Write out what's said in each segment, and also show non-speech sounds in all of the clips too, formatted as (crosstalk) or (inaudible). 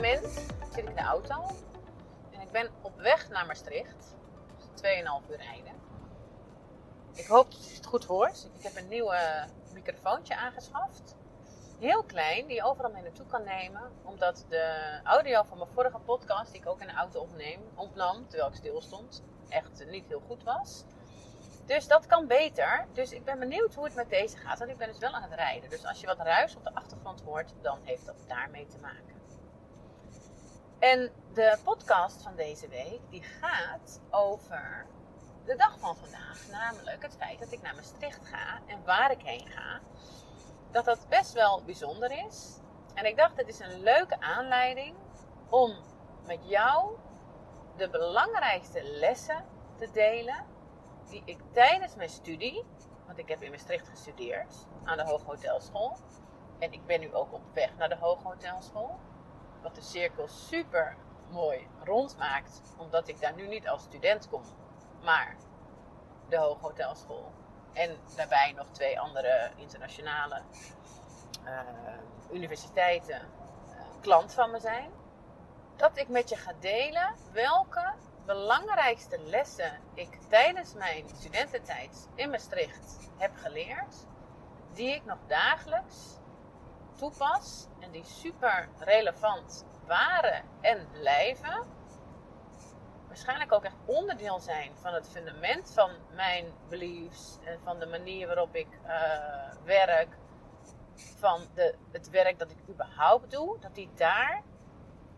moment zit ik in de auto en ik ben op weg naar Maastricht. Dus 2,5 uur rijden. Ik hoop dat je het goed hoort. Ik heb een nieuwe microfoontje aangeschaft. Heel klein, die je overal mee naartoe kan nemen. Omdat de audio van mijn vorige podcast, die ik ook in de auto opneem, opnam terwijl ik stil stond, echt niet heel goed was. Dus dat kan beter. Dus ik ben benieuwd hoe het met deze gaat. Want ik ben dus wel aan het rijden. Dus als je wat ruis op de achtergrond hoort, dan heeft dat daarmee te maken. En de podcast van deze week, die gaat over de dag van vandaag. Namelijk het feit dat ik naar Maastricht ga en waar ik heen ga. Dat dat best wel bijzonder is. En ik dacht, het is een leuke aanleiding om met jou de belangrijkste lessen te delen die ik tijdens mijn studie, want ik heb in Maastricht gestudeerd aan de Hooghotelschool. En ik ben nu ook op weg naar de Hooghotelschool. Wat de cirkel super mooi rond maakt, omdat ik daar nu niet als student kom, maar de Hooghotelschool. En daarbij nog twee andere internationale uh, universiteiten uh, klant van me zijn. Dat ik met je ga delen welke belangrijkste lessen ik tijdens mijn studententijd in Maastricht heb geleerd, die ik nog dagelijks toepas en die super relevant waren en blijven. Waarschijnlijk ook echt onderdeel zijn van het fundament van mijn beliefs en van de manier waarop ik uh, werk, van de, het werk dat ik überhaupt doe, dat die daar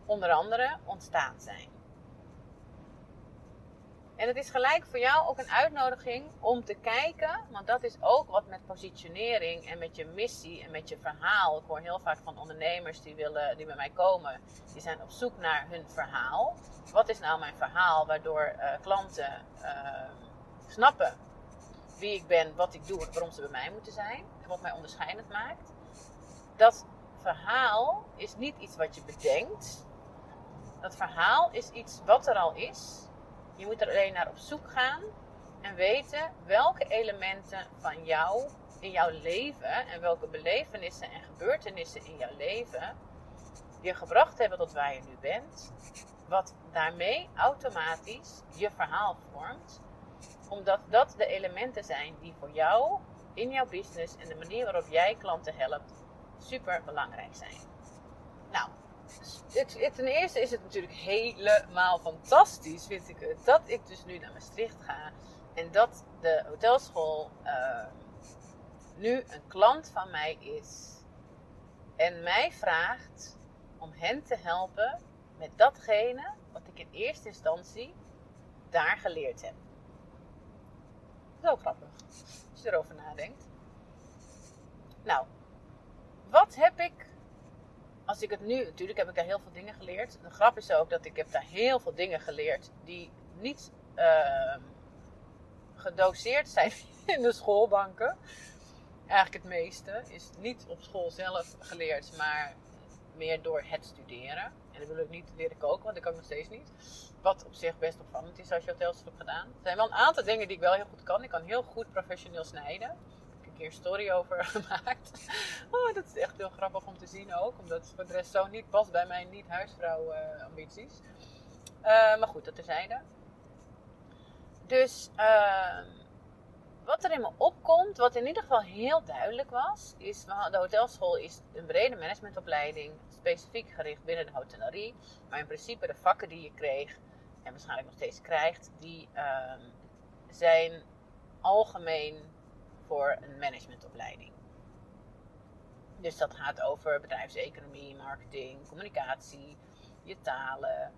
onder andere ontstaan zijn. En het is gelijk voor jou ook een uitnodiging om te kijken, want dat is ook wat met positionering en met je missie en met je verhaal. Ik hoor heel vaak van ondernemers die, willen, die bij mij komen, die zijn op zoek naar hun verhaal. Wat is nou mijn verhaal waardoor uh, klanten uh, snappen wie ik ben, wat ik doe en waarom ze bij mij moeten zijn en wat mij onderscheidend maakt? Dat verhaal is niet iets wat je bedenkt. Dat verhaal is iets wat er al is je moet er alleen naar op zoek gaan en weten welke elementen van jou in jouw leven en welke belevenissen en gebeurtenissen in jouw leven je gebracht hebben tot waar je nu bent. Wat daarmee automatisch je verhaal vormt. Omdat dat de elementen zijn die voor jou in jouw business en de manier waarop jij klanten helpt super belangrijk zijn. Nou, het, ten eerste is het natuurlijk helemaal fantastisch, vind ik het, dat ik dus nu naar Maastricht ga. En dat de hotelschool uh, nu een klant van mij is. En mij vraagt om hen te helpen met datgene wat ik in eerste instantie daar geleerd heb. Zo grappig, als je erover nadenkt. Nou, wat heb ik als ik het nu, natuurlijk heb ik daar heel veel dingen geleerd. De grap is ook dat ik heb daar heel veel dingen geleerd die niet uh, gedoseerd zijn (laughs) in de schoolbanken. Eigenlijk het meeste is niet op school zelf geleerd, maar meer door het studeren. En dat wil ik niet, ik ook, want dat kan ik nog steeds niet. Wat op zich best opvallend is als je hotels hebt gedaan. Er zijn wel een aantal dingen die ik wel heel goed kan. Ik kan heel goed professioneel snijden een keer story over (laughs) gemaakt. Oh, dat is echt heel grappig om te zien ook. Omdat het voor de rest zo niet past bij mijn niet-huisvrouw uh, ambities. Uh, maar goed, dat terzijde. Dus uh, wat er in me opkomt, wat in ieder geval heel duidelijk was, is de hotelschool is een brede managementopleiding, specifiek gericht binnen de hotellerie. Maar in principe de vakken die je kreeg, en waarschijnlijk nog steeds krijgt, die ehm, zijn algemeen voor een managementopleiding. Dus dat gaat over bedrijfseconomie, marketing, communicatie, je talen.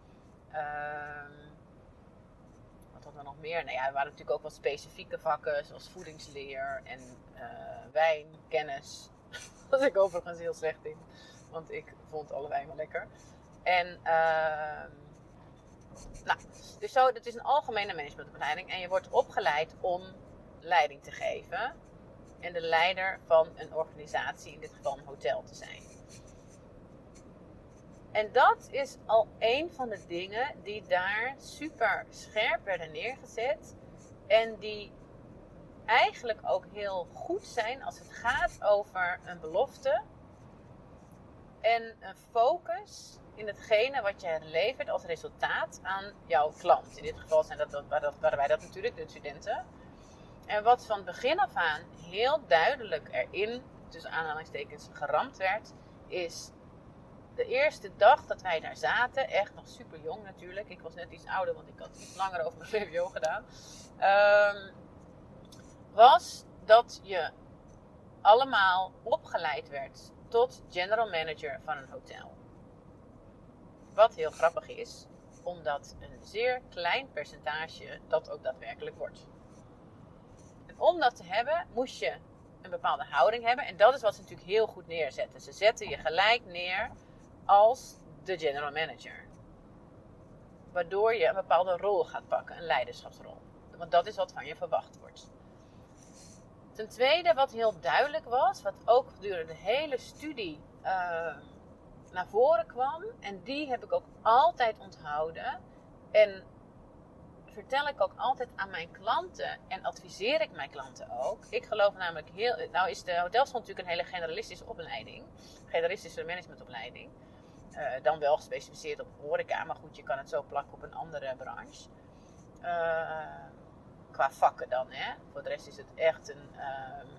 Uh, wat hadden we nog meer? Nou ja, er waren natuurlijk ook wat specifieke vakken, zoals voedingsleer en uh, wijn, kennis. (laughs) Was ik overigens heel slecht in, want ik vond allebei maar lekker. En uh, nou, dus zo, dat is een algemene managementopleiding en je wordt opgeleid om leiding te geven en de leider van een organisatie, in dit geval een hotel, te zijn. En dat is al een van de dingen die daar super scherp werden neergezet. En die eigenlijk ook heel goed zijn als het gaat over een belofte en een focus in hetgene wat jij levert als resultaat aan jouw klant. In dit geval zijn dat, waren wij dat natuurlijk, de studenten. En wat van begin af aan heel duidelijk erin, tussen aanhalingstekens, geramd werd, is de eerste dag dat wij daar zaten, echt nog super jong natuurlijk. Ik was net iets ouder, want ik had iets langer over mijn VWO gedaan. Um, was dat je allemaal opgeleid werd tot general manager van een hotel. Wat heel grappig is, omdat een zeer klein percentage dat ook daadwerkelijk wordt. Om dat te hebben, moest je een bepaalde houding hebben. En dat is wat ze natuurlijk heel goed neerzetten. Ze zetten je gelijk neer als de general manager. Waardoor je een bepaalde rol gaat pakken, een leiderschapsrol. Want dat is wat van je verwacht wordt. Ten tweede, wat heel duidelijk was, wat ook gedurende de hele studie uh, naar voren kwam, en die heb ik ook altijd onthouden. En vertel ik ook altijd aan mijn klanten en adviseer ik mijn klanten ook. Ik geloof namelijk heel. Nou, is de hotelschool natuurlijk een hele generalistische opleiding, generalistische managementopleiding. Uh, dan wel gespecialiseerd op horeca, maar goed, je kan het zo plakken op een andere branche. Uh, qua vakken dan, hè. Voor de rest is het echt een, uh,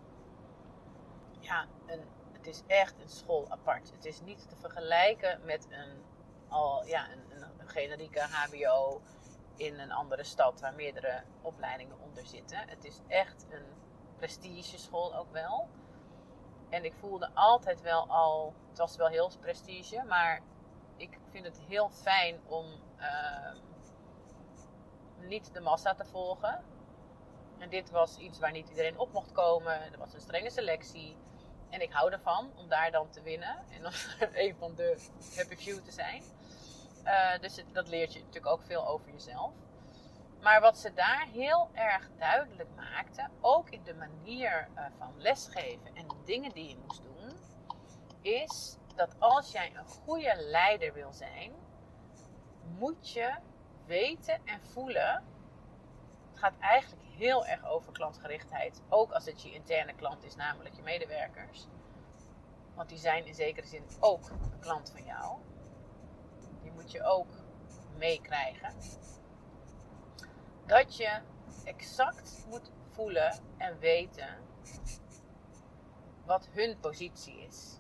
ja, een, het is echt een school apart. Het is niet te vergelijken met een, al, ja, een, een generieke HBO in een andere stad waar meerdere opleidingen onder zitten. Het is echt een prestigeschool ook wel. En ik voelde altijd wel al, het was wel heel prestige, maar ik vind het heel fijn om uh, niet de massa te volgen. En dit was iets waar niet iedereen op mocht komen. Er was een strenge selectie. En ik hou ervan om daar dan te winnen. En om (laughs) een van de happy few te zijn. Uh, dus dat leert je natuurlijk ook veel over jezelf. Maar wat ze daar heel erg duidelijk maakten, ook in de manier uh, van lesgeven en de dingen die je moest doen, is dat als jij een goede leider wil zijn, moet je weten en voelen. Het gaat eigenlijk heel erg over klantgerichtheid. Ook als het je interne klant is, namelijk je medewerkers. Want die zijn in zekere zin ook een klant van jou. Moet je ook meekrijgen. Dat je exact moet voelen en weten wat hun positie is.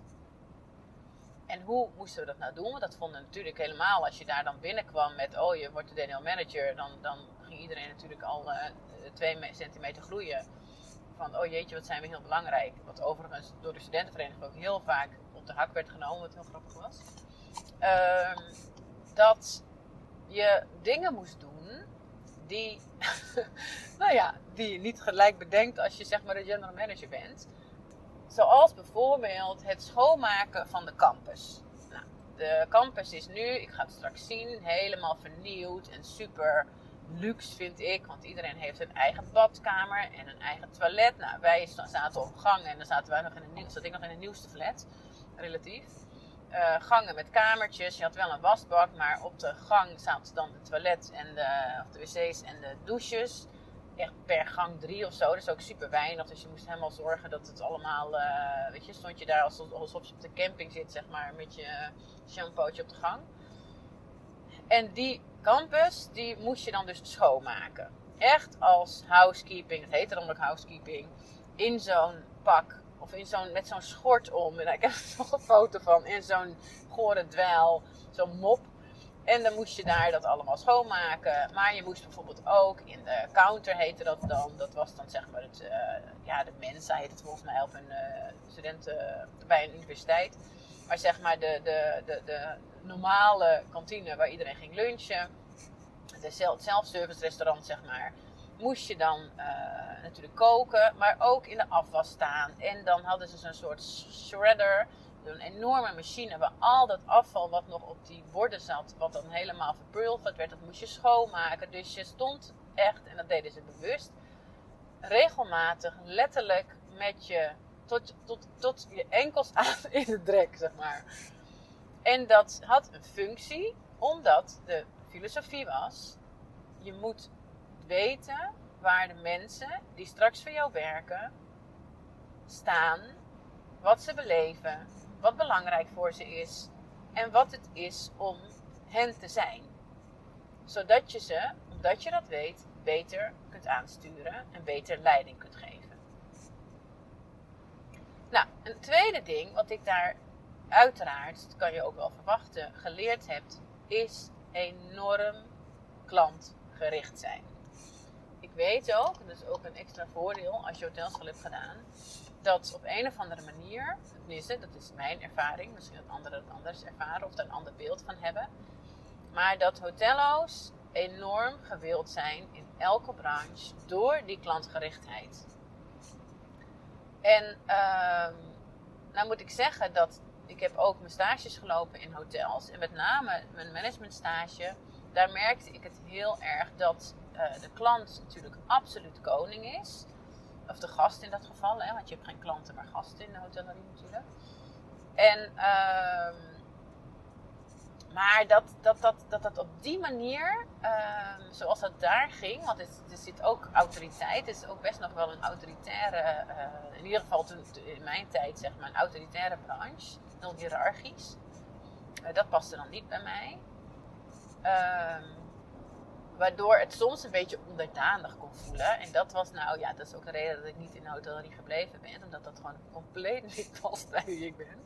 En hoe moesten we dat nou doen? Want dat vonden natuurlijk helemaal als je daar dan binnenkwam met, oh je wordt de Daniel manager, dan, dan ging iedereen natuurlijk al uh, twee centimeter groeien. Van, oh jeetje, wat zijn we heel belangrijk. Wat overigens door de studentenvereniging ook heel vaak op de hak werd genomen, wat heel grappig was. Uh, dat je dingen moest doen die, (laughs) nou ja, die je niet gelijk bedenkt als je zeg maar de general manager bent. Zoals bijvoorbeeld het schoonmaken van de campus. Nou, de campus is nu, ik ga het straks zien, helemaal vernieuwd en super luxe vind ik. Want iedereen heeft een eigen badkamer en een eigen toilet. Nou, wij zaten op gang en dan zaten wij nog in nieuw, zat ik nog in een nieuwste flat, relatief. Uh, gangen met kamertjes. Je had wel een wasbak, maar op de gang zaten dan de toilet en de, of de wc's en de douches. Echt per gang drie of zo. Dat is ook super weinig. Dus je moest helemaal zorgen dat het allemaal. Uh, weet je, stond je daar alsof je op de camping zit, zeg maar, met je shampootje op de gang. En die campus, die moest je dan dus schoonmaken. Echt als housekeeping, het heette dan ook housekeeping, in zo'n pak of in zo'n, met zo'n schort om. En ik heb er (laughs) nog een foto van. In zo'n gore dweil, zo'n mop. En dan moest je daar dat allemaal schoonmaken. Maar je moest bijvoorbeeld ook in de counter, heette dat dan. Dat was dan zeg maar het, uh, ja, de Mensa heet het volgens mij op een uh, studenten bij een universiteit. Maar zeg maar de, de, de, de normale kantine waar iedereen ging lunchen. De self-service restaurant, zeg maar. Moest je dan uh, natuurlijk koken, maar ook in de afwas staan. En dan hadden ze zo'n soort shredder. Een enorme machine waar al dat afval wat nog op die borden zat, wat dan helemaal verpulverd werd, dat moest je schoonmaken. Dus je stond echt, en dat deden ze bewust, regelmatig, letterlijk met je tot, tot, tot je enkels aan (laughs) in de drek, zeg maar. En dat had een functie, omdat de filosofie was: je moet weten waar de mensen die straks voor jou werken staan, wat ze beleven, wat belangrijk voor ze is. en wat het is om hen te zijn. Zodat je ze, omdat je dat weet, beter kunt aansturen en beter leiding kunt geven. Nou, een tweede ding wat ik daar uiteraard, dat kan je ook wel verwachten, geleerd heb, is enorm klantgericht zijn. Weet ook, en dat is ook een extra voordeel als je hotelschool hebt gedaan, dat op een of andere manier, tenminste, dat is mijn ervaring, misschien dat anderen het anders ervaren of daar een ander beeld van hebben, maar dat hotello's enorm gewild zijn in elke branche door die klantgerichtheid. En uh, nou moet ik zeggen dat ik heb ook mijn stages gelopen in hotels. En met name mijn managementstage, daar merkte ik het heel erg dat uh, de klant natuurlijk absoluut koning is. Of de gast in dat geval, hè, want je hebt geen klanten, maar gasten in de hotellerie natuurlijk. En uh, maar dat dat, dat, dat, dat op die manier, uh, zoals dat daar ging, want er zit ook autoriteit, het is ook best nog wel een autoritaire, uh, in ieder geval toen, in mijn tijd zeg maar, een autoritaire branche, heel hiërarchisch. Uh, dat paste dan niet bij mij. Ehm, waardoor het soms een beetje onderdanig kon voelen. En dat was nou, ja, dat is ook een reden dat ik niet in de hotellerie gebleven ben, omdat dat gewoon compleet (laughs) niet past bij wie ik ben.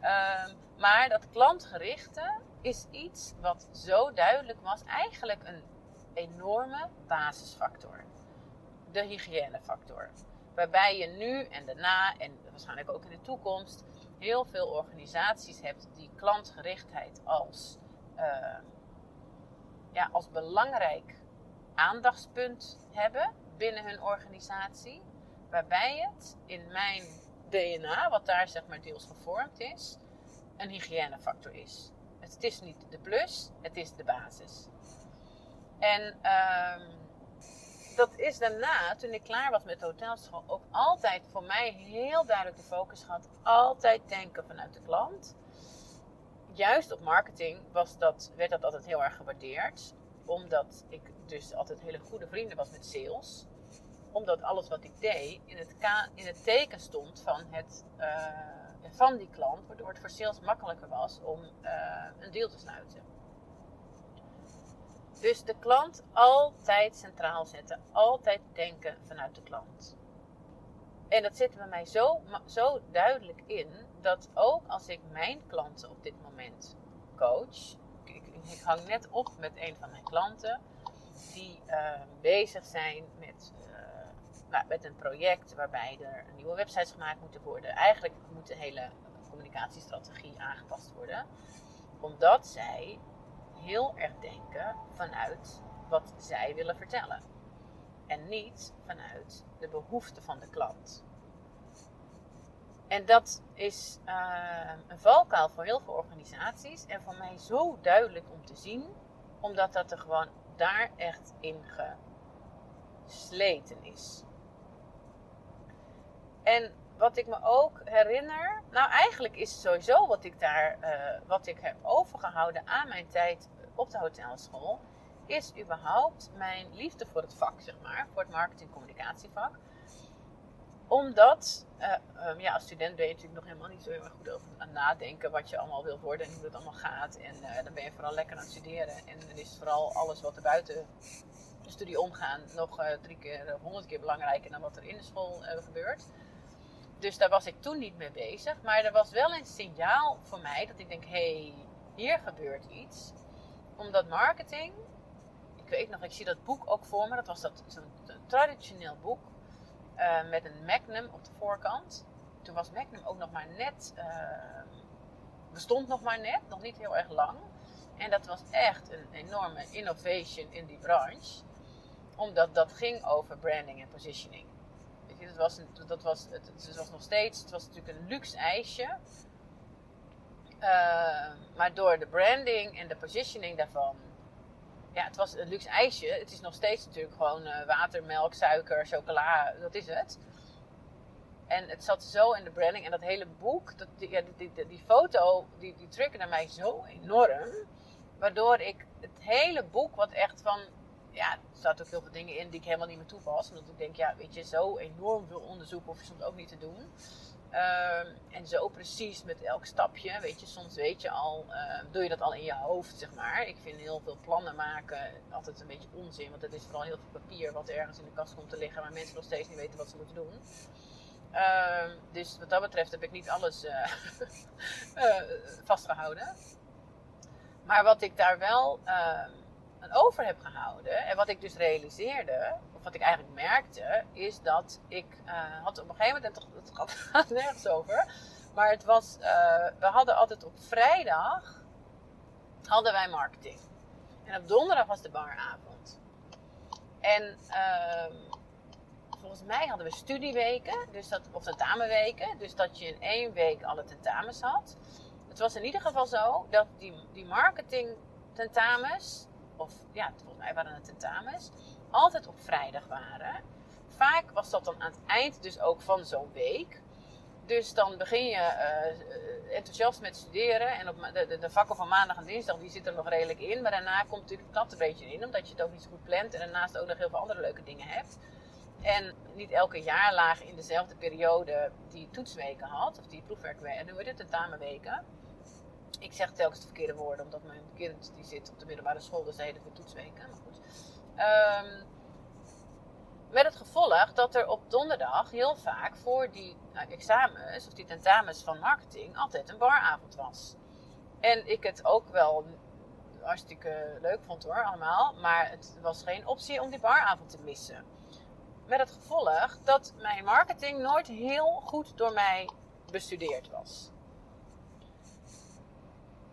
Ehm, maar dat klantgerichte is iets wat zo duidelijk was, eigenlijk een enorme basisfactor. De hygiënefactor. Waarbij je nu en daarna, en waarschijnlijk ook in de toekomst, heel veel organisaties hebt die klantgerichtheid als, ehm, ja, als belangrijk aandachtspunt hebben binnen hun organisatie. Waarbij het in mijn DNA, wat daar zeg maar deels gevormd is, een hygiënefactor is. Het is niet de plus, het is de basis. En um, dat is daarna, toen ik klaar was met de hotelschool, ook altijd voor mij heel duidelijk de focus gehad. Altijd denken vanuit de klant. Juist op marketing was dat, werd dat altijd heel erg gewaardeerd. Omdat ik dus altijd hele goede vrienden was met sales omdat alles wat ik deed in het, in het teken stond van, het, uh, van die klant, waardoor het voor sales makkelijker was om uh, een deal te sluiten. Dus de klant altijd centraal zetten, altijd denken vanuit de klant. En dat zit bij mij zo, zo duidelijk in dat ook als ik mijn klanten op dit moment coach, ik, ik hang net op met een van mijn klanten die uh, bezig zijn met nou, met een project waarbij er nieuwe websites gemaakt moeten worden. Eigenlijk moet de hele communicatiestrategie aangepast worden. Omdat zij heel erg denken vanuit wat zij willen vertellen. En niet vanuit de behoeften van de klant. En dat is uh, een valkuil voor heel veel organisaties. En voor mij zo duidelijk om te zien. Omdat dat er gewoon daar echt in gesleten is. En wat ik me ook herinner, nou eigenlijk is sowieso wat ik daar, uh, wat ik heb overgehouden aan mijn tijd op de hotelschool, is überhaupt mijn liefde voor het vak, zeg maar, voor het marketing communicatievak. Omdat, uh, um, ja, als student ben je natuurlijk nog helemaal niet zo heel erg goed over aan nadenken wat je allemaal wil worden en hoe het allemaal gaat. En uh, dan ben je vooral lekker aan het studeren. En dan is vooral alles wat er buiten de studie omgaan nog drie keer of honderd keer belangrijker dan wat er in de school gebeurt. Dus daar was ik toen niet mee bezig. Maar er was wel een signaal voor mij dat ik denk: hé, hey, hier gebeurt iets. Omdat marketing, ik weet nog, ik zie dat boek ook voor me. Dat was dat, zo'n traditioneel boek uh, met een Magnum op de voorkant. Toen was Magnum ook nog maar net, bestond nog maar net, nog niet heel erg lang. En dat was echt een enorme innovation in die branche. Omdat dat ging over branding en positioning het was, dat was, het, was nog steeds, het was natuurlijk een luxe ijsje. Uh, maar door de branding en de positioning daarvan. Ja, het was een luxe ijsje. Het is nog steeds natuurlijk gewoon uh, water, melk, suiker, chocola. Dat is het. En het zat zo in de branding. En dat hele boek, dat, die, die, die, die, foto, die, die triggerde mij zo enorm. Waardoor ik het hele boek, wat echt van ja, er staat ook heel veel dingen in die ik helemaal niet meer toepas. Omdat ik denk, ja, weet je, zo enorm veel onderzoek hoef je soms ook niet te doen. Ehm, en zo precies met elk stapje. Weet je, soms weet je al, uh, doe je dat al in je hoofd, zeg maar. Ik vind heel veel plannen maken altijd een beetje onzin. Want het is vooral heel veel papier wat ergens in de kast komt te liggen. Waar mensen nog steeds niet weten wat ze moeten doen. Uh, dus wat dat betreft heb ik niet alles uh, (laughs) vastgehouden. Maar wat ik daar wel ehm, aan over heb gehouden. En wat ik dus realiseerde, of wat ik eigenlijk merkte, is dat ik uh, had op een gegeven moment, het (laughs) gaat nergens over, maar het was, uh, we hadden altijd op vrijdag, hadden wij marketing. En op donderdag was de baravond. En uh, volgens mij hadden we studieweken, dus dat, of tentamenweken, dus dat je in één week alle tentamens had. Het was in ieder geval zo dat die, die marketing tentamens, of ja, volgens mij waren het tentamens, altijd op vrijdag waren. Vaak was dat dan aan het eind dus ook van zo'n week. Dus dan begin je uh, enthousiast met studeren. En op de, de, de, vakken van maandag en dinsdag die zitten er nog redelijk in. Maar daarna komt natuurlijk het een beetje in. Omdat je het ook niet goed plant. En daarnaast ook nog heel veel andere leuke dingen hebt. En niet elke jaarlaag in dezelfde periode die toetsweken had. Of die proefwerkweken. En nu wordt het tentamenweken. Ik zeg telkens de verkeerde woorden. Omdat mijn kind die zit op de middelbare school. Dus heet het toetsweken. Maar goed. Um, met het gevolg dat er op donderdag heel vaak voor die nou, examens of die tentamens van marketing altijd een baravond was. En ik het ook wel hartstikke leuk vond hoor, allemaal. Maar het was geen optie om die baravond te missen. Met het gevolg dat mijn marketing nooit heel goed door mij bestudeerd was.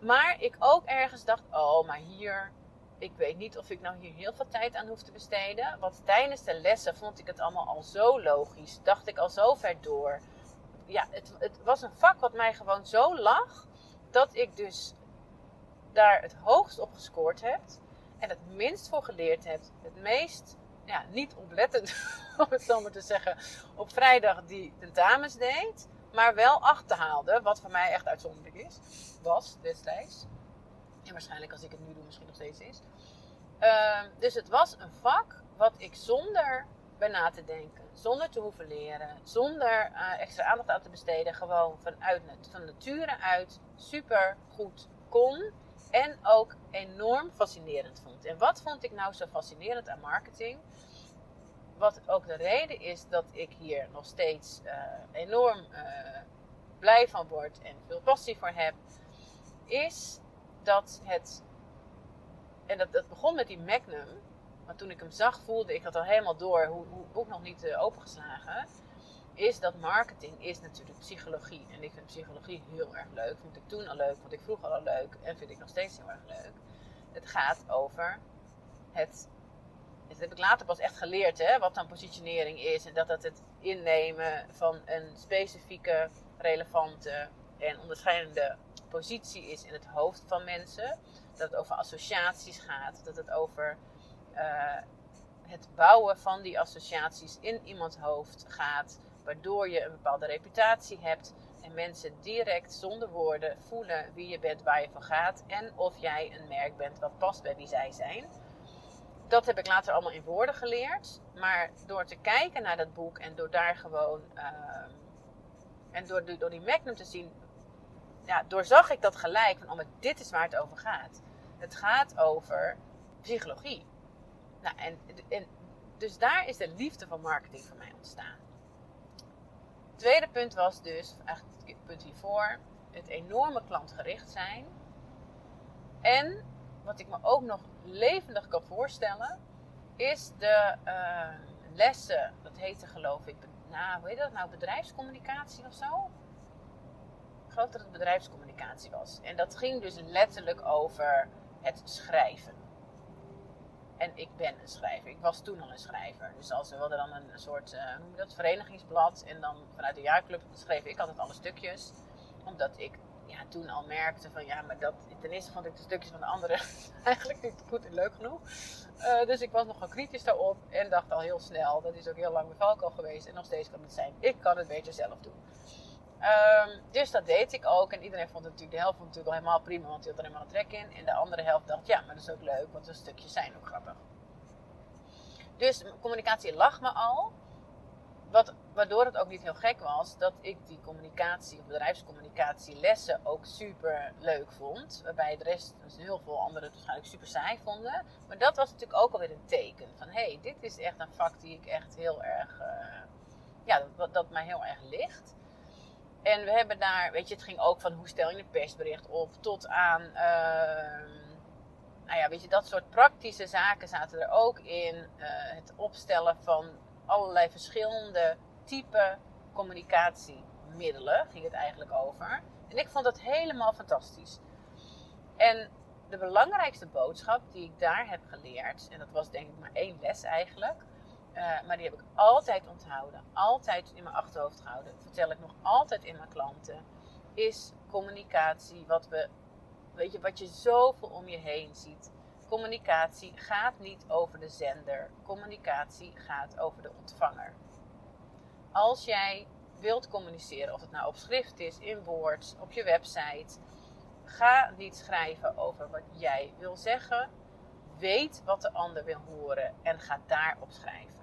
Maar ik ook ergens dacht: oh, maar hier ik weet niet of ik nou hier heel veel tijd aan hoef te besteden. Want tijdens de lessen vond ik het allemaal al zo logisch. Dacht ik al zo ver door. Ja, het, het was een vak wat mij gewoon zo lag. Dat ik dus daar het hoogst op gescoord heb. En het minst voor geleerd heb. Het meest ja, niet oplettend, (laughs) om het zo maar te zeggen, op vrijdag die tentamens deed. Maar wel achterhaalde, wat voor mij echt uitzonderlijk is, was destijds. En waarschijnlijk als ik het nu doe misschien nog steeds is. Ehm, dus het was een vak wat ik zonder bij na te denken, zonder te hoeven leren, zonder uh, extra aandacht aan te besteden, gewoon vanuit, van nature uit super goed kon. En ook enorm fascinerend vond. En wat vond ik nou zo fascinerend aan marketing? Wat ook de reden is dat ik hier nog steeds uh, enorm uh, blij van word en veel passie voor heb, is dat het. En dat, dat begon met die Magnum. Maar toen ik hem zag, voelde ik dat al helemaal door, hoe, hoe ook nog niet uh, opengeslagen. Is dat marketing is natuurlijk psychologie. En ik vind psychologie heel erg leuk. Vond ik toen al leuk, vond ik vroeger al leuk. En vind ik nog steeds heel erg leuk. Het gaat over het. Dat heb ik later pas echt geleerd, hè, wat dan positionering is. En dat dat het innemen van een specifieke, relevante en onderscheidende positie is in het hoofd van mensen. Dat het over associaties gaat. Dat het over uh, het bouwen van die associaties in iemands hoofd gaat. Waardoor je een bepaalde reputatie hebt. En mensen direct zonder woorden voelen wie je bent, waar je voor gaat. En of jij een merk bent wat past bij wie zij zijn. Dat heb ik later allemaal in woorden geleerd. Maar door te kijken naar dat boek en door daar gewoon. Uh, en door, door die Magnum te zien ja, doorzag ik dat gelijk van, oh, dit is waar het over gaat. Het gaat over psychologie. Nou, en, en, dus daar is de liefde van marketing voor mij ontstaan. Het tweede punt was dus, eigenlijk het punt hiervoor, het enorme klantgericht zijn. En wat ik me ook nog levendig kan voorstellen, is de uh, lessen, dat heette geloof ik, nou, hoe heet dat nou, bedrijfscommunicatie of zo? geloof dat het bedrijfscommunicatie was. En dat ging dus letterlijk over het schrijven. En ik ben een schrijver. Ik was toen al een schrijver. Dus als we hadden dan een soort je dat, verenigingsblad. En dan vanuit de jaarclub schreef ik altijd alle stukjes. Omdat ik toen al merkte van ja, maar dat, ten eerste vond ik de stukjes van de anderen (laughs) eigenlijk niet goed en leuk genoeg. Uh, dus ik was nogal kritisch daarop en dacht al heel snel, dat is ook heel lang mijn al geweest en nog steeds kan het zijn. Ik kan het beter zelf doen. Um, dus dat deed ik ook. En iedereen vond het natuurlijk, de helft natuurlijk al helemaal prima, want die had er helemaal een trek in. En de andere helft dacht, ja, maar dat is ook leuk, want de stukjes zijn ook grappig. Dus communicatie lag me al. wat, waardoor het ook niet heel gek was dat ik die communicatie, of bedrijfscommunicatie lessen ook super leuk vond. Waarbij de rest, dus heel veel anderen het waarschijnlijk super saai vonden. Maar dat was natuurlijk ook alweer een teken van hé, hey, dit is echt een vak die ik echt heel erg, uh, ja, dat, dat mij heel erg ligt. En we hebben daar, weet je, het ging ook van hoe stel je een persbericht op tot aan, uh, nou ja, weet je, dat soort praktische zaken zaten er ook in. Uh, het opstellen van allerlei verschillende type communicatiemiddelen ging het eigenlijk over. En ik vond dat helemaal fantastisch. En de belangrijkste boodschap die ik daar heb geleerd, en dat was denk ik maar één les eigenlijk, uh, maar die heb ik altijd onthouden, altijd in mijn achterhoofd gehouden, vertel ik nog altijd in mijn klanten, is communicatie wat we, weet je, wat je zoveel om je heen ziet. Communicatie gaat niet over de zender. Communicatie gaat over de ontvanger. Als jij wilt communiceren, of het nou op schrift is, in woord, op je website, ga niet schrijven over wat jij wil zeggen. Weet wat de ander wil horen en ga daarop schrijven.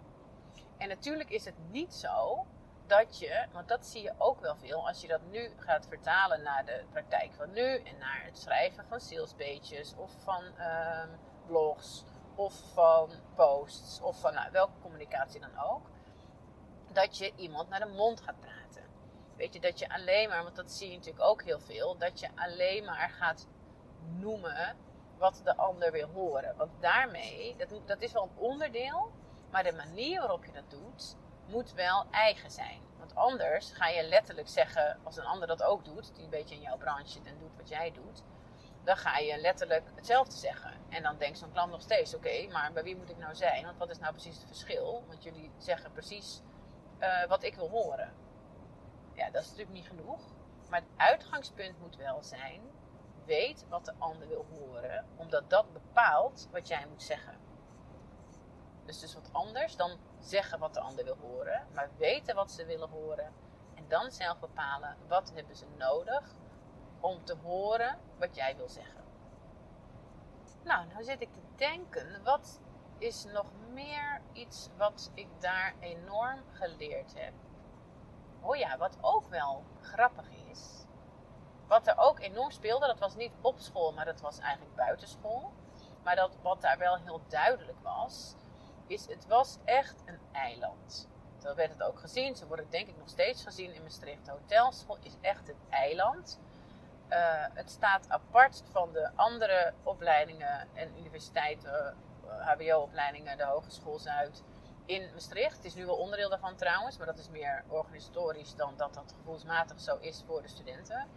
En natuurlijk is het niet zo dat je, want dat zie je ook wel veel als je dat nu gaat vertalen naar de praktijk van nu en naar het schrijven van salespages of van um, blogs of van posts of van nou, welke communicatie dan ook, dat je iemand naar de mond gaat praten. Weet je, dat je alleen maar, want dat zie je natuurlijk ook heel veel, dat je alleen maar gaat noemen wat de ander wil horen. Want daarmee, dat, dat is wel een onderdeel, maar de manier waarop je dat doet, moet wel eigen zijn. Want anders ga je letterlijk zeggen, als een ander dat ook doet, die een beetje in jouw branche en doet wat jij doet, dan ga je letterlijk hetzelfde zeggen. En dan denkt zo'n klant nog steeds, oké, maar bij wie moet ik nou zijn? Want wat is nou precies het verschil? Want jullie zeggen precies uh, wat ik wil horen. Ja, dat is natuurlijk niet genoeg. Maar het uitgangspunt moet wel zijn, weet wat de ander wil horen, omdat dat bepaalt wat jij moet zeggen. Dus dus wat anders dan zeggen wat de ander wil horen, maar weten wat ze willen horen en dan zelf bepalen wat hebben ze nodig om te horen wat jij wil zeggen. Nou, nou zit ik te denken, wat is nog meer iets wat ik daar enorm geleerd heb? Oh ja, wat ook wel grappig is. Wat er ook enorm speelde, dat was niet op school, maar dat was eigenlijk buitenschool. Maar dat, wat daar wel heel duidelijk was, is het was echt een eiland. Zo werd het ook gezien. Zo wordt het denk ik nog steeds gezien in Maastricht. De hotelschool is echt het eiland. Uh, het staat apart van de andere opleidingen en universiteiten, HBO-opleidingen, de Hogeschool Zuid in Maastricht. Het is nu wel onderdeel daarvan trouwens, maar dat is meer organisatorisch dan dat dat gevoelsmatig zo is voor de studenten.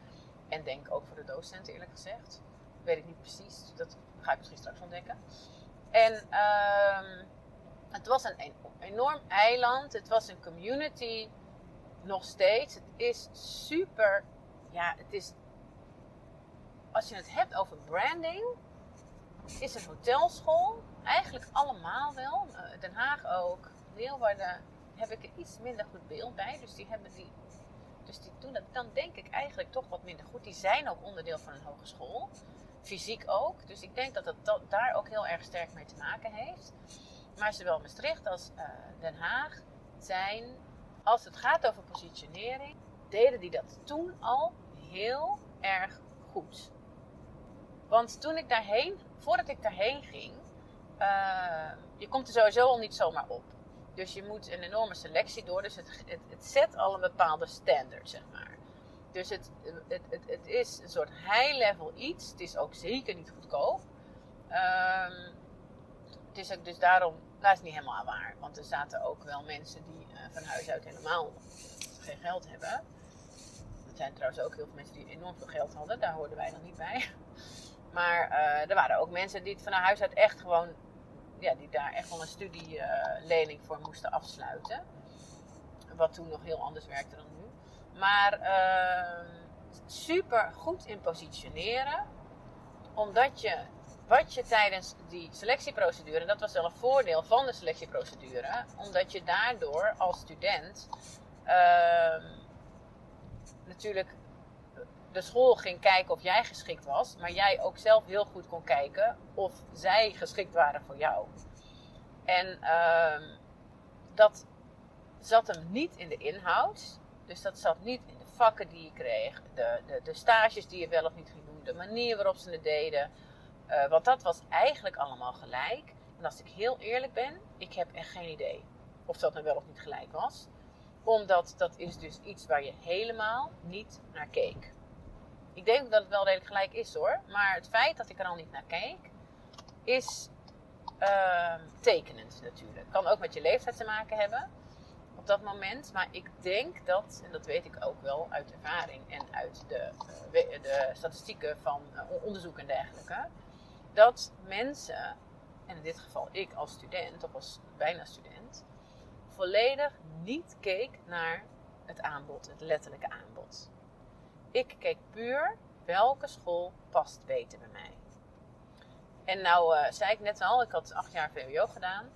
En denk ook voor de docenten eerlijk gezegd. Weet ik niet precies, dat ga ik misschien straks ontdekken. En uh, het was een enorm eiland. Het was een community. Nog steeds. Het is super. Ja, het is. Als je het hebt over branding. Is een hotelschool. Eigenlijk allemaal wel. Eh, Den Haag ook. Leeuwarden heb ik er iets minder goed beeld bij. Dus die hebben die. Dus die doen het dan denk ik eigenlijk toch wat minder goed. Die zijn ook onderdeel van een hogeschool. Fysiek ook. Dus ik denk dat het daar ook heel erg sterk mee te maken heeft. Maar zowel Maastricht als uh, Den Haag zijn, als het gaat over positionering, deden die dat toen al heel erg goed. Want toen ik daarheen, voordat ik daarheen ging, uh, je komt er sowieso al niet zomaar op. Dus je moet een enorme selectie door. Dus het, het, zet al een bepaalde standaard, zeg maar. Dus het, het, het, het is een soort high-level iets. Het is ook zeker niet goedkoop. Um, het is ook dus daarom, dat is niet helemaal waar. Want er zaten ook wel mensen die uh, van huis uit helemaal geen geld hebben. Er zijn trouwens ook heel veel mensen die enorm veel geld hadden. Daar hoorden wij nog niet bij. Maar uh, er waren ook mensen die het van huis uit echt gewoon, ja, die daar echt wel een studielening voor moesten afsluiten. Wat toen nog heel anders werkte dan nu. Maar ehm, super goed in positioneren. Omdat je wat je tijdens die selectieprocedure, dat was wel een voordeel van de selectieprocedure, omdat je daardoor als student uh, natuurlijk de school ging kijken of jij geschikt was, maar jij ook zelf heel goed kon kijken of zij geschikt waren voor jou. En uh, dat zat hem niet in de inhoud. Dus dat zat niet in de vakken die je kreeg, de, de, de stages die je wel of niet ging doen, de manier waarop ze het deden. Uh, want dat was eigenlijk allemaal gelijk. En als ik heel eerlijk ben, ik heb echt geen idee of dat nou wel of niet gelijk was. Omdat dat is dus iets waar je helemaal niet naar keek. Ik denk dat het wel redelijk gelijk is hoor. Maar het feit dat ik er al niet naar keek, is uh, tekenend natuurlijk. Kan ook met je leeftijd te maken hebben op dat moment. Maar ik denk dat, en dat weet ik ook wel uit ervaring en uit de, uh, de statistieken van uh, onderzoek en dergelijke, dat mensen, en in dit geval ik als student of als bijna student, volledig niet keek naar het aanbod, het letterlijke aanbod. Ik keek puur welke school past beter bij mij. En nou uh, zei ik net al, ik had acht jaar VWO gedaan.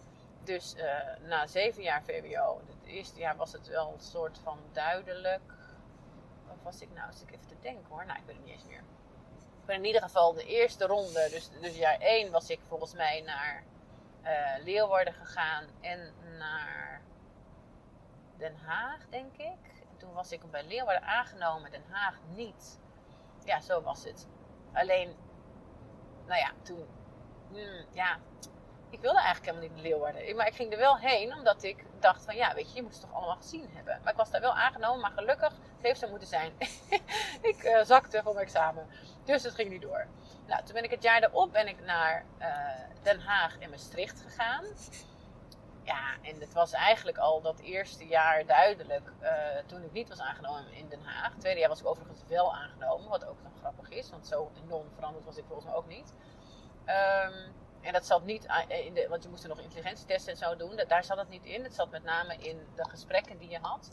Dus uh, na zeven jaar VWO, het eerste jaar was het wel een soort van duidelijk. Of was ik nou, als ik even te denken hoor. Nou, ik weet het niet eens meer. Maar in ieder geval de eerste ronde, dus, dus jaar één was ik volgens mij naar uh, Leeuwarden gegaan en naar Den Haag, denk ik. En toen was ik bij Leeuwarden aangenomen, Den Haag niet. Ja, zo was het. Alleen, nou ja, toen, hmm, ja, ik wilde eigenlijk helemaal niet naar Leeuwarden. Maar ik ging er wel heen, omdat ik dacht van, ja, weet je, je moet het toch allemaal gezien hebben. Maar ik was daar wel aangenomen, maar gelukkig, het heeft zo moeten zijn. (laughs) ik uh, zakte van mijn examen. Dus het ging niet door. Nou, toen ben ik het jaar erop ben ik naar uh, Den Haag en Maastricht gegaan ja, en het was eigenlijk al dat eerste jaar duidelijk uh, toen ik niet was aangenomen in Den Haag. Het tweede jaar was ik overigens wel aangenomen, wat ook nog grappig is, want zo enorm veranderd was ik volgens mij ook niet. Um, en dat zat niet in de, want je moest er nog intelligentietesten en zo doen. Daar zat het niet in. Het zat met name in de gesprekken die je had.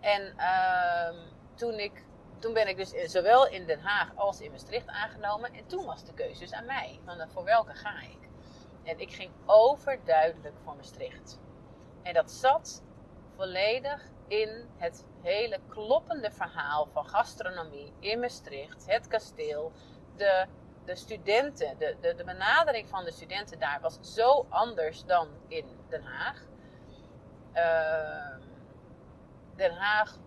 En um, toen, ik, toen ben ik dus zowel in Den Haag als in Maastricht aangenomen. En toen was de keuze dus aan mij. Van voor welke ga ik? En ik ging overduidelijk voor Maastricht. En dat zat volledig in het hele kloppende verhaal van gastronomie in Maastricht, het kasteel, de, de studenten, de, de, de benadering van de studenten daar was zo anders dan in Den Haag. Uh, Den Haag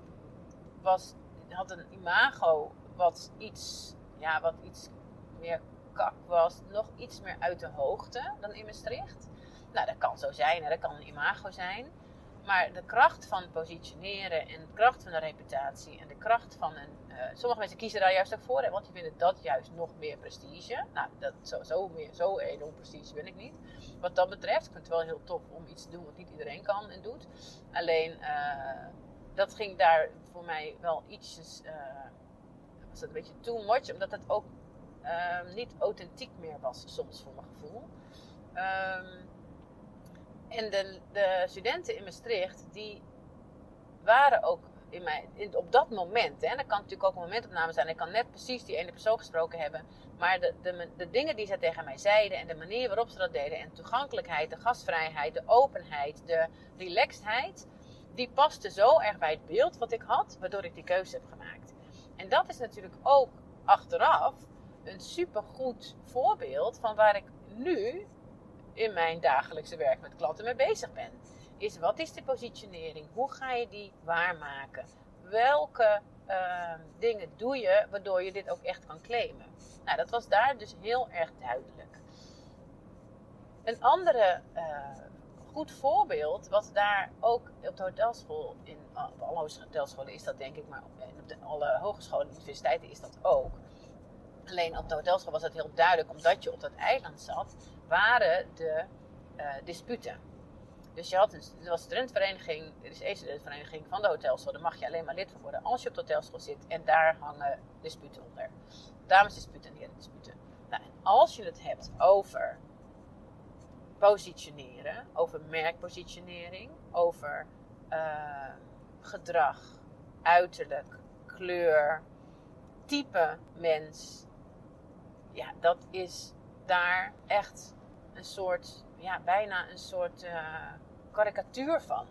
was, had een imago wat iets, ja, wat iets meer kak was nog iets meer uit de hoogte dan in Maastricht. Nou, dat kan zo zijn, hè? dat kan een imago zijn. Maar de kracht van positioneren en de kracht van de reputatie en de kracht van een. Uh, sommige mensen kiezen daar juist ook voor, hè, want die vinden dat juist nog meer prestige. Nou, dat, zo, zo, meer, zo enorm prestige ben ik niet. Wat dat betreft, ik vind het wel heel tof om iets te doen wat niet iedereen kan en doet. Alleen, uh, dat ging daar voor mij wel ietsjes. Uh, was dat een beetje too much, omdat het ook um, niet authentiek meer was, soms voor mijn gevoel. Um, en de, de, studenten in Maastricht, die waren ook in mij, in, op dat moment, en dat kan natuurlijk ook een momentopname zijn, ik kan net precies die ene persoon gesproken hebben, maar de, de, de dingen die ze tegen mij zeiden en de manier waarop ze dat deden, en toegankelijkheid, de gastvrijheid, de openheid, de relaxedheid, die paste zo erg bij het beeld wat ik had, waardoor ik die keuze heb gemaakt. En dat is natuurlijk ook achteraf een supergoed voorbeeld van waar ik nu in mijn dagelijkse werk met klanten mee bezig ben. Is wat is de positionering? Hoe ga je die waarmaken? Welke uh, dingen doe je waardoor je dit ook echt kan claimen? Nou, dat was daar dus heel erg duidelijk. Een andere uh, goed voorbeeld, wat daar ook op de hotelschool, in, op alle hotelscholen is dat denk ik, maar op, op de, alle hogescholen en universiteiten is dat ook Alleen op de hotelschool was dat heel duidelijk, omdat je op dat eiland zat, waren de uh, disputen. Dus je had een, er was een studentenvereniging, er is één studentenvereniging van de hotelschool, daar mag je alleen maar lid van worden als je op de hotelschool zit en daar hangen disputen onder. Damesdisputen en herendisputen. Nou, en als je het hebt over positioneren, over merkpositionering, over uh, gedrag, uiterlijk, kleur, type mens, ja, dat is daar echt een soort, ja, bijna een soort uh, karikatuur van.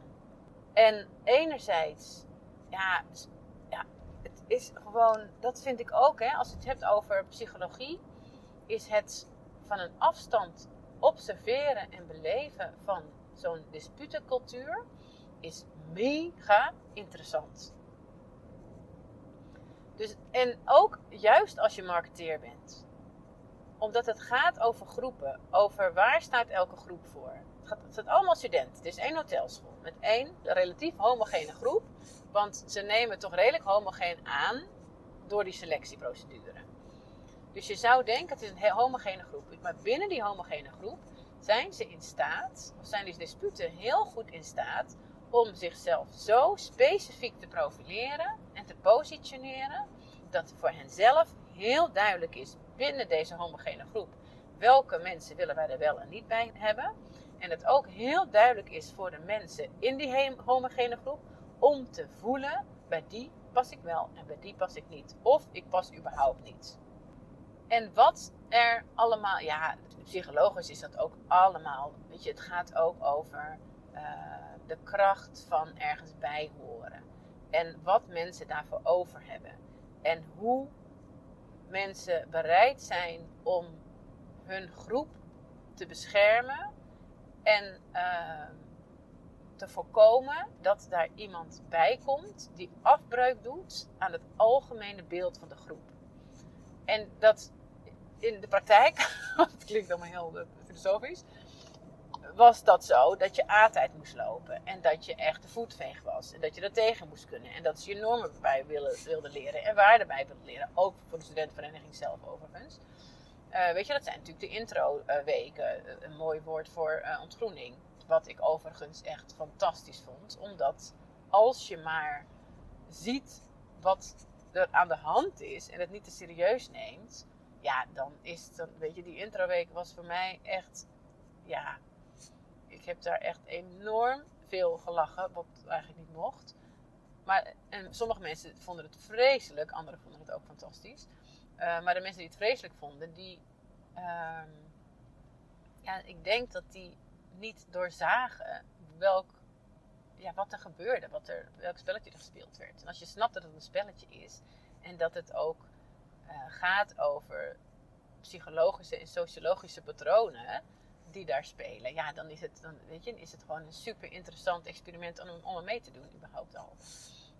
En enerzijds, ja, ja, het is gewoon, dat vind ik ook, hè, als je het hebt over psychologie, is het van een afstand observeren en beleven van zo'n disputencultuur is mega interessant. Dus, en ook juist als je marketeer bent. Omdat het gaat over groepen. Over waar staat elke groep voor. Het, gaat, het zijn allemaal studenten. Het is één hotelschool. Met één relatief homogene groep. Want ze nemen toch redelijk homogeen aan door die selectieprocedure. Dus je zou denken, het is een homogene groep. Maar binnen die homogene groep zijn ze in staat, of zijn die disputen heel goed in staat, om zichzelf zo specifiek te profileren en te positioneren, dat voor henzelf heel duidelijk is binnen deze homogene groep welke mensen willen wij er wel en niet bij hebben. En het ook heel duidelijk is voor de mensen in die homogene groep om te voelen, bij die pas ik wel en bij die pas ik niet. Of ik pas überhaupt niet. En wat er allemaal, ja, psychologisch is dat ook allemaal. Weet je, het gaat ook over uh, de kracht van ergens bij horen. En wat mensen daarvoor over hebben. En hoe mensen bereid zijn om hun groep te beschermen en uh, te voorkomen dat daar iemand bij komt die afbreuk doet aan het algemene beeld van de groep. En dat in de praktijk, (laughs) het klinkt allemaal heel eh, filosofisch, was dat zo dat je A-tijd moest lopen. En dat je echt de voetveeg was. En dat je er tegen moest kunnen. En dat ze je normen bij wilde, wilde leren. En waarden bij wilde leren. Ook voor de studentenvereniging zelf overigens. Uh, weet je, dat zijn natuurlijk de intro-weken. Uh, een mooi woord voor ontgroening. Wat ik overigens echt fantastisch vond. Omdat als je maar ziet wat er aan de hand is. En het niet te serieus neemt ja, dan is het, weet je, die introweek was voor mij echt, ja, ik heb daar echt enorm veel gelachen, wat eigenlijk niet mocht. Maar en sommige mensen vonden het vreselijk, anderen vonden het ook fantastisch. Uh, maar de mensen die het vreselijk vonden, die, uh, ja, ik denk dat die niet doorzagen welk, ja, wat er gebeurde, wat er, welk spelletje er gespeeld werd. En als je snapt dat het een spelletje is en dat het ook uh, gaat over psychologische en sociologische patronen die daar spelen, ja, dan is het, dan, weet je, is het gewoon een super interessant experiment om, om mee te doen, überhaupt al.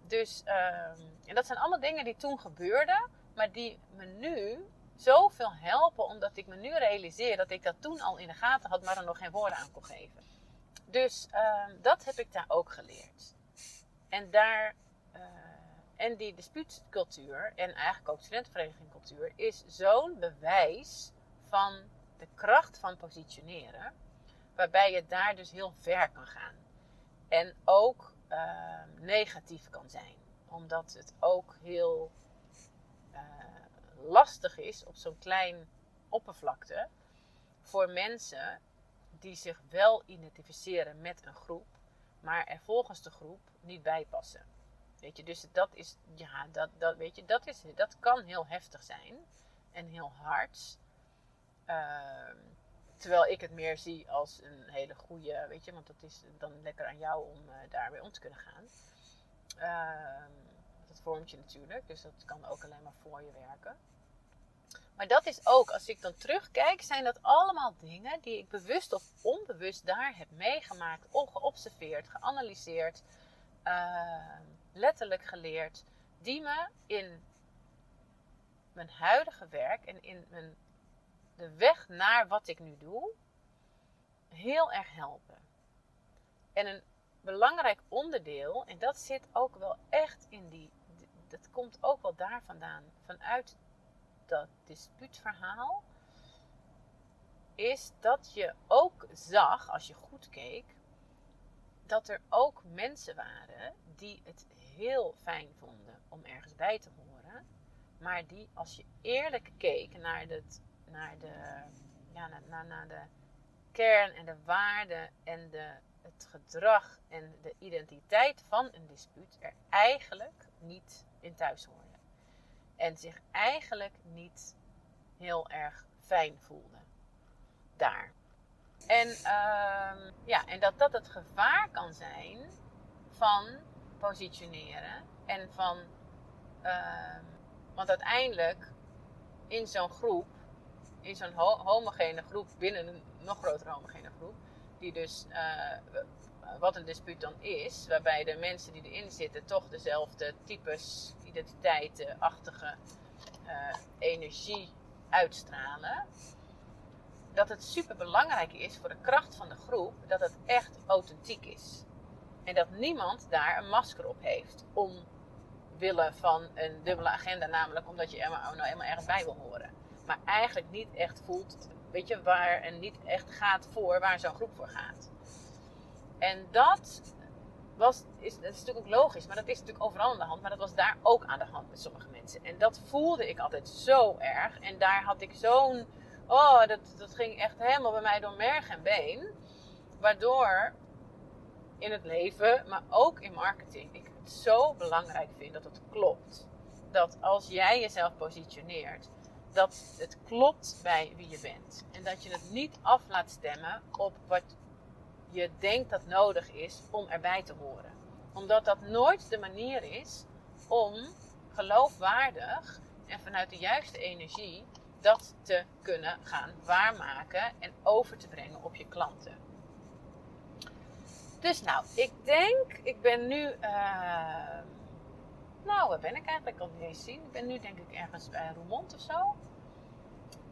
Dus, um, en dat zijn allemaal dingen die toen gebeurden, maar die me nu zoveel helpen, omdat ik me nu realiseer dat ik dat toen al in de gaten had, maar er nog geen woorden aan kon geven. Dus um, dat heb ik daar ook geleerd. En daar. Uh, en die dispuutcultuur en eigenlijk ook studentenverenigingcultuur is zo'n bewijs van de kracht van positioneren, waarbij je daar dus heel ver kan gaan. En ook uh, negatief kan zijn, omdat het ook heel uh, lastig is op zo'n klein oppervlakte voor mensen die zich wel identificeren met een groep, maar er volgens de groep niet bij passen. Weet je, dus dat is, ja, dat, dat, weet je, dat, is, dat kan heel heftig zijn en heel hard. Uh, terwijl ik het meer zie als een hele goede, weet je, want dat is dan lekker aan jou om uh, daarmee om te kunnen gaan. Uh, dat vormt je natuurlijk, dus dat kan ook alleen maar voor je werken. Maar dat is ook, als ik dan terugkijk, zijn dat allemaal dingen die ik bewust of onbewust daar heb meegemaakt, geobserveerd, geanalyseerd. Uh, letterlijk geleerd, die me in mijn huidige werk en in mijn, de weg naar wat ik nu doe, heel erg helpen. En een belangrijk onderdeel, en dat zit ook wel echt in die, dat komt ook wel daar vandaan, vanuit dat dispuutverhaal, is dat je ook zag, als je goed keek, dat er ook mensen waren die het heel fijn vonden om ergens bij te horen. Maar die, als je eerlijk keek naar, het, naar, de, ja, naar, naar, de kern en de waarde en de, het gedrag en de identiteit van een dispuut, er eigenlijk niet in thuis hoorden. En zich eigenlijk niet heel erg fijn voelden daar. En, uh, ja, en dat dat het gevaar kan zijn van positioneren. En van, uh, want uiteindelijk in zo'n groep, in zo'n ho homogene groep, binnen een nog grotere homogene groep, die dus uh, wat een dispuut dan is, waarbij de mensen die erin zitten toch dezelfde types, identiteiten-achtige uh, energie uitstralen, dat het super belangrijk is voor de kracht van de groep dat het echt authentiek is. En dat niemand daar een masker op heeft omwille van een dubbele agenda, namelijk omdat je er nou eenmaal ergens bij wil horen. Maar eigenlijk niet echt voelt, weet je, waar en niet echt gaat voor waar zo'n groep voor gaat. En dat was, is, dat is natuurlijk ook logisch, maar dat is natuurlijk overal aan de hand. Maar dat was daar ook aan de hand met sommige mensen. En dat voelde ik altijd zo erg. En daar had ik zo'n. Oh, dat, dat ging echt helemaal bij mij door merg en been. Waardoor in het leven, maar ook in marketing, ik het zo belangrijk vind dat het klopt. Dat als jij jezelf positioneert, dat het klopt bij wie je bent. En dat je het niet af laat stemmen op wat je denkt dat nodig is om erbij te horen. Omdat dat nooit de manier is om geloofwaardig en vanuit de juiste energie dat te kunnen gaan waarmaken en over te brengen op je klanten. Dus nou, ik denk, ik ben nu, uh, nou, waar ben ik eigenlijk? Kan niet eens zien. Ik ben nu denk ik ergens bij Roermond of zo.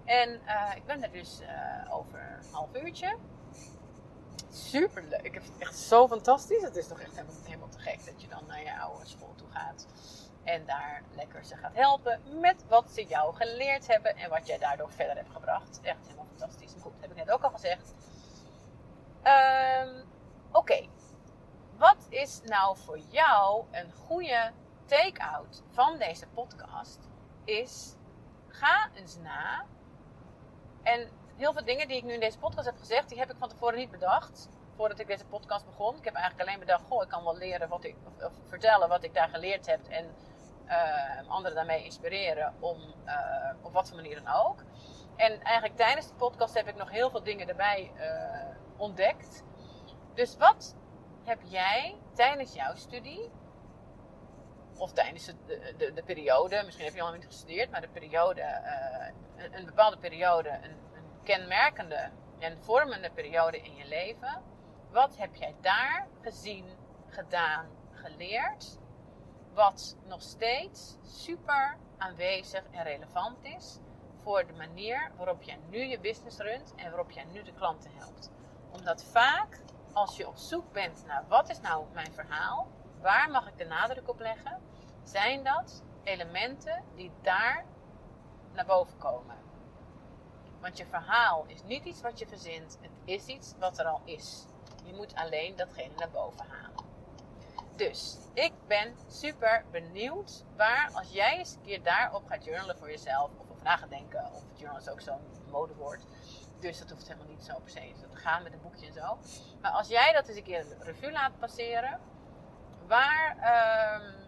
En uh, ik ben er dus uh, over een half uurtje super leuk. Ik vind het echt zo fantastisch. Het is toch echt helemaal, te gek dat je dan naar je oude school toe gaat. En daar lekker ze gaat helpen met wat ze jou geleerd hebben en wat jij daardoor verder hebt gebracht. Echt helemaal fantastisch. Goed, dat heb ik net ook al gezegd. Um, Oké, wat is nou voor jou een goede take-out van deze podcast? Is ga eens na en heel veel dingen die ik nu in deze podcast heb gezegd, die heb ik van tevoren niet bedacht. Voordat ik deze podcast begon. Ik heb eigenlijk alleen bedacht, goh, ik kan wel leren wat ik, of, vertellen wat ik daar geleerd heb. En uh, anderen daarmee inspireren om, uh, op wat voor manier dan ook. En eigenlijk tijdens de podcast heb ik nog heel veel dingen erbij uh, ontdekt. Dus wat heb jij tijdens jouw studie, of tijdens de, de, de periode, misschien heb je al niet gestudeerd, maar de periode, een, een, bepaalde periode, een, kenmerkende en vormende periode in je leven. Wat heb jij daar gezien, gedaan, geleerd? Wat nog steeds super aanwezig en relevant is voor de manier waarop jij nu je business runt en waarop jij nu de klanten helpt. Omdat vaak als je op zoek bent naar wat is nou mijn verhaal, waar mag ik de nadruk op leggen, zijn dat elementen die daar naar boven komen. Want je verhaal is niet iets wat je verzint, het is iets wat er al is. Je moet alleen datgene naar boven halen. Dus ik ben super benieuwd waar, als jij eens een keer daarop gaat journalen voor jezelf, of over na denken, of journal is ook zo'n modewoord. Dus dat hoeft helemaal niet zo per se te gaan met een boekje en zo. Maar als jij dat eens een keer een revue laat passeren, waar, um,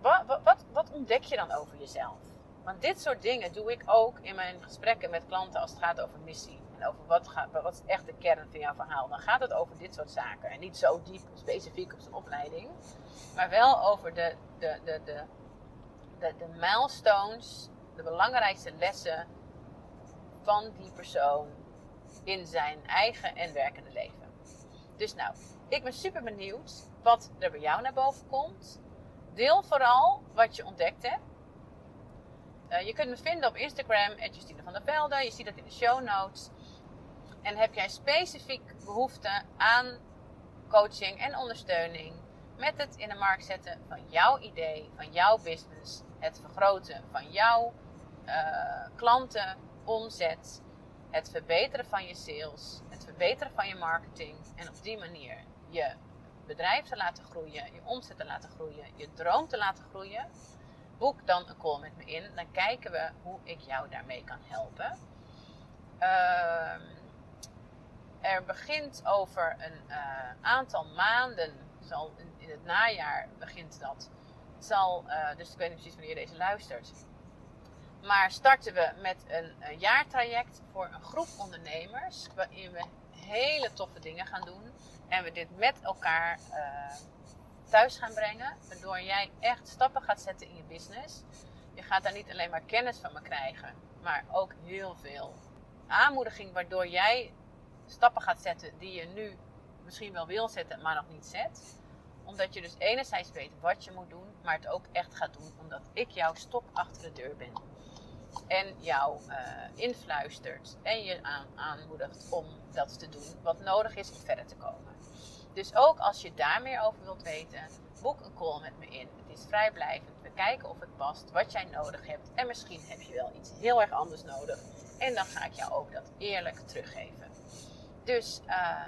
wat, wat, wat ontdek je dan over jezelf? Want dit soort dingen doe ik ook in mijn gesprekken met klanten als het gaat over missie. En over wat, wat is echt de kern van jouw verhaal. Dan gaat het over dit soort zaken. En niet zo diep specifiek op zijn opleiding. Maar wel over de, de, de, de, de, de milestones, de belangrijkste lessen van die persoon in zijn eigen en werkende leven. Dus nou, ik ben super benieuwd wat er bij jou naar boven komt. Deel vooral wat je ontdekt hebt. Uh, je kunt me vinden op Instagram, Justine van der Velde. Je ziet dat in de show notes. En heb jij specifiek behoefte aan coaching en ondersteuning met het in de markt zetten van jouw idee, van jouw business, het vergroten van jouw uh, klanten, omzet, het verbeteren van je sales, het verbeteren van je marketing en op die manier je bedrijf te laten groeien, je omzet te laten groeien, je droom te laten groeien boek dan een call met me in. Dan kijken we hoe ik jou daarmee kan helpen. Uh, er begint over een uh, aantal maanden, zal in, in, het najaar begint dat. Zal, uh, dus ik weet niet precies wanneer je deze luistert. Maar starten we met een jaartraject voor een groep ondernemers. Waarin we hele toffe dingen gaan doen. En we dit met elkaar uh, thuis gaan brengen. Waardoor jij echt stappen gaat zetten in je business. Je gaat daar niet alleen maar kennis van me krijgen, maar ook heel veel aanmoediging. Waardoor jij stappen gaat zetten die je nu misschien wel wil zetten, maar nog niet zet. Omdat je dus enerzijds weet wat je moet doen, maar het ook echt gaat doen. Omdat ik jouw stok achter de deur ben. En jou uh, influistert en je aan, aanmoedigt om dat te doen wat nodig is om verder te komen. Dus ook als je daar meer over wilt weten, boek een call met me in. Het is vrijblijvend. We kijken of het past, wat jij nodig hebt. En misschien heb je wel iets heel erg anders nodig. En dan ga ik jou ook dat eerlijk teruggeven. Dus uh,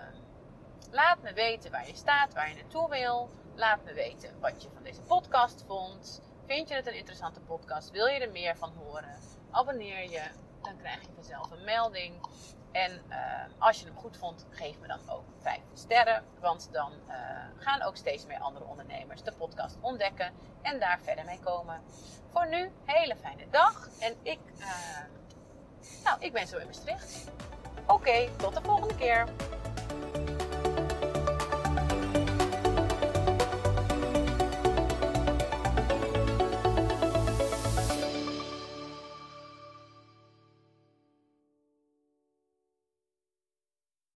laat me weten waar je staat, waar je naartoe wil. Laat me weten wat je van deze podcast vond. Vind je het een interessante podcast? Wil je er meer van horen? Abonneer je. Dan krijg je vanzelf een melding. En uh, als je hem goed vond, geef me dan ook 5 sterren. Want dan uh, gaan ook steeds meer andere ondernemers de podcast ontdekken en daar verder mee komen. Voor nu, hele fijne dag. En ik, uh, nou, ik ben zo in Maastricht. Oké, tot de volgende keer.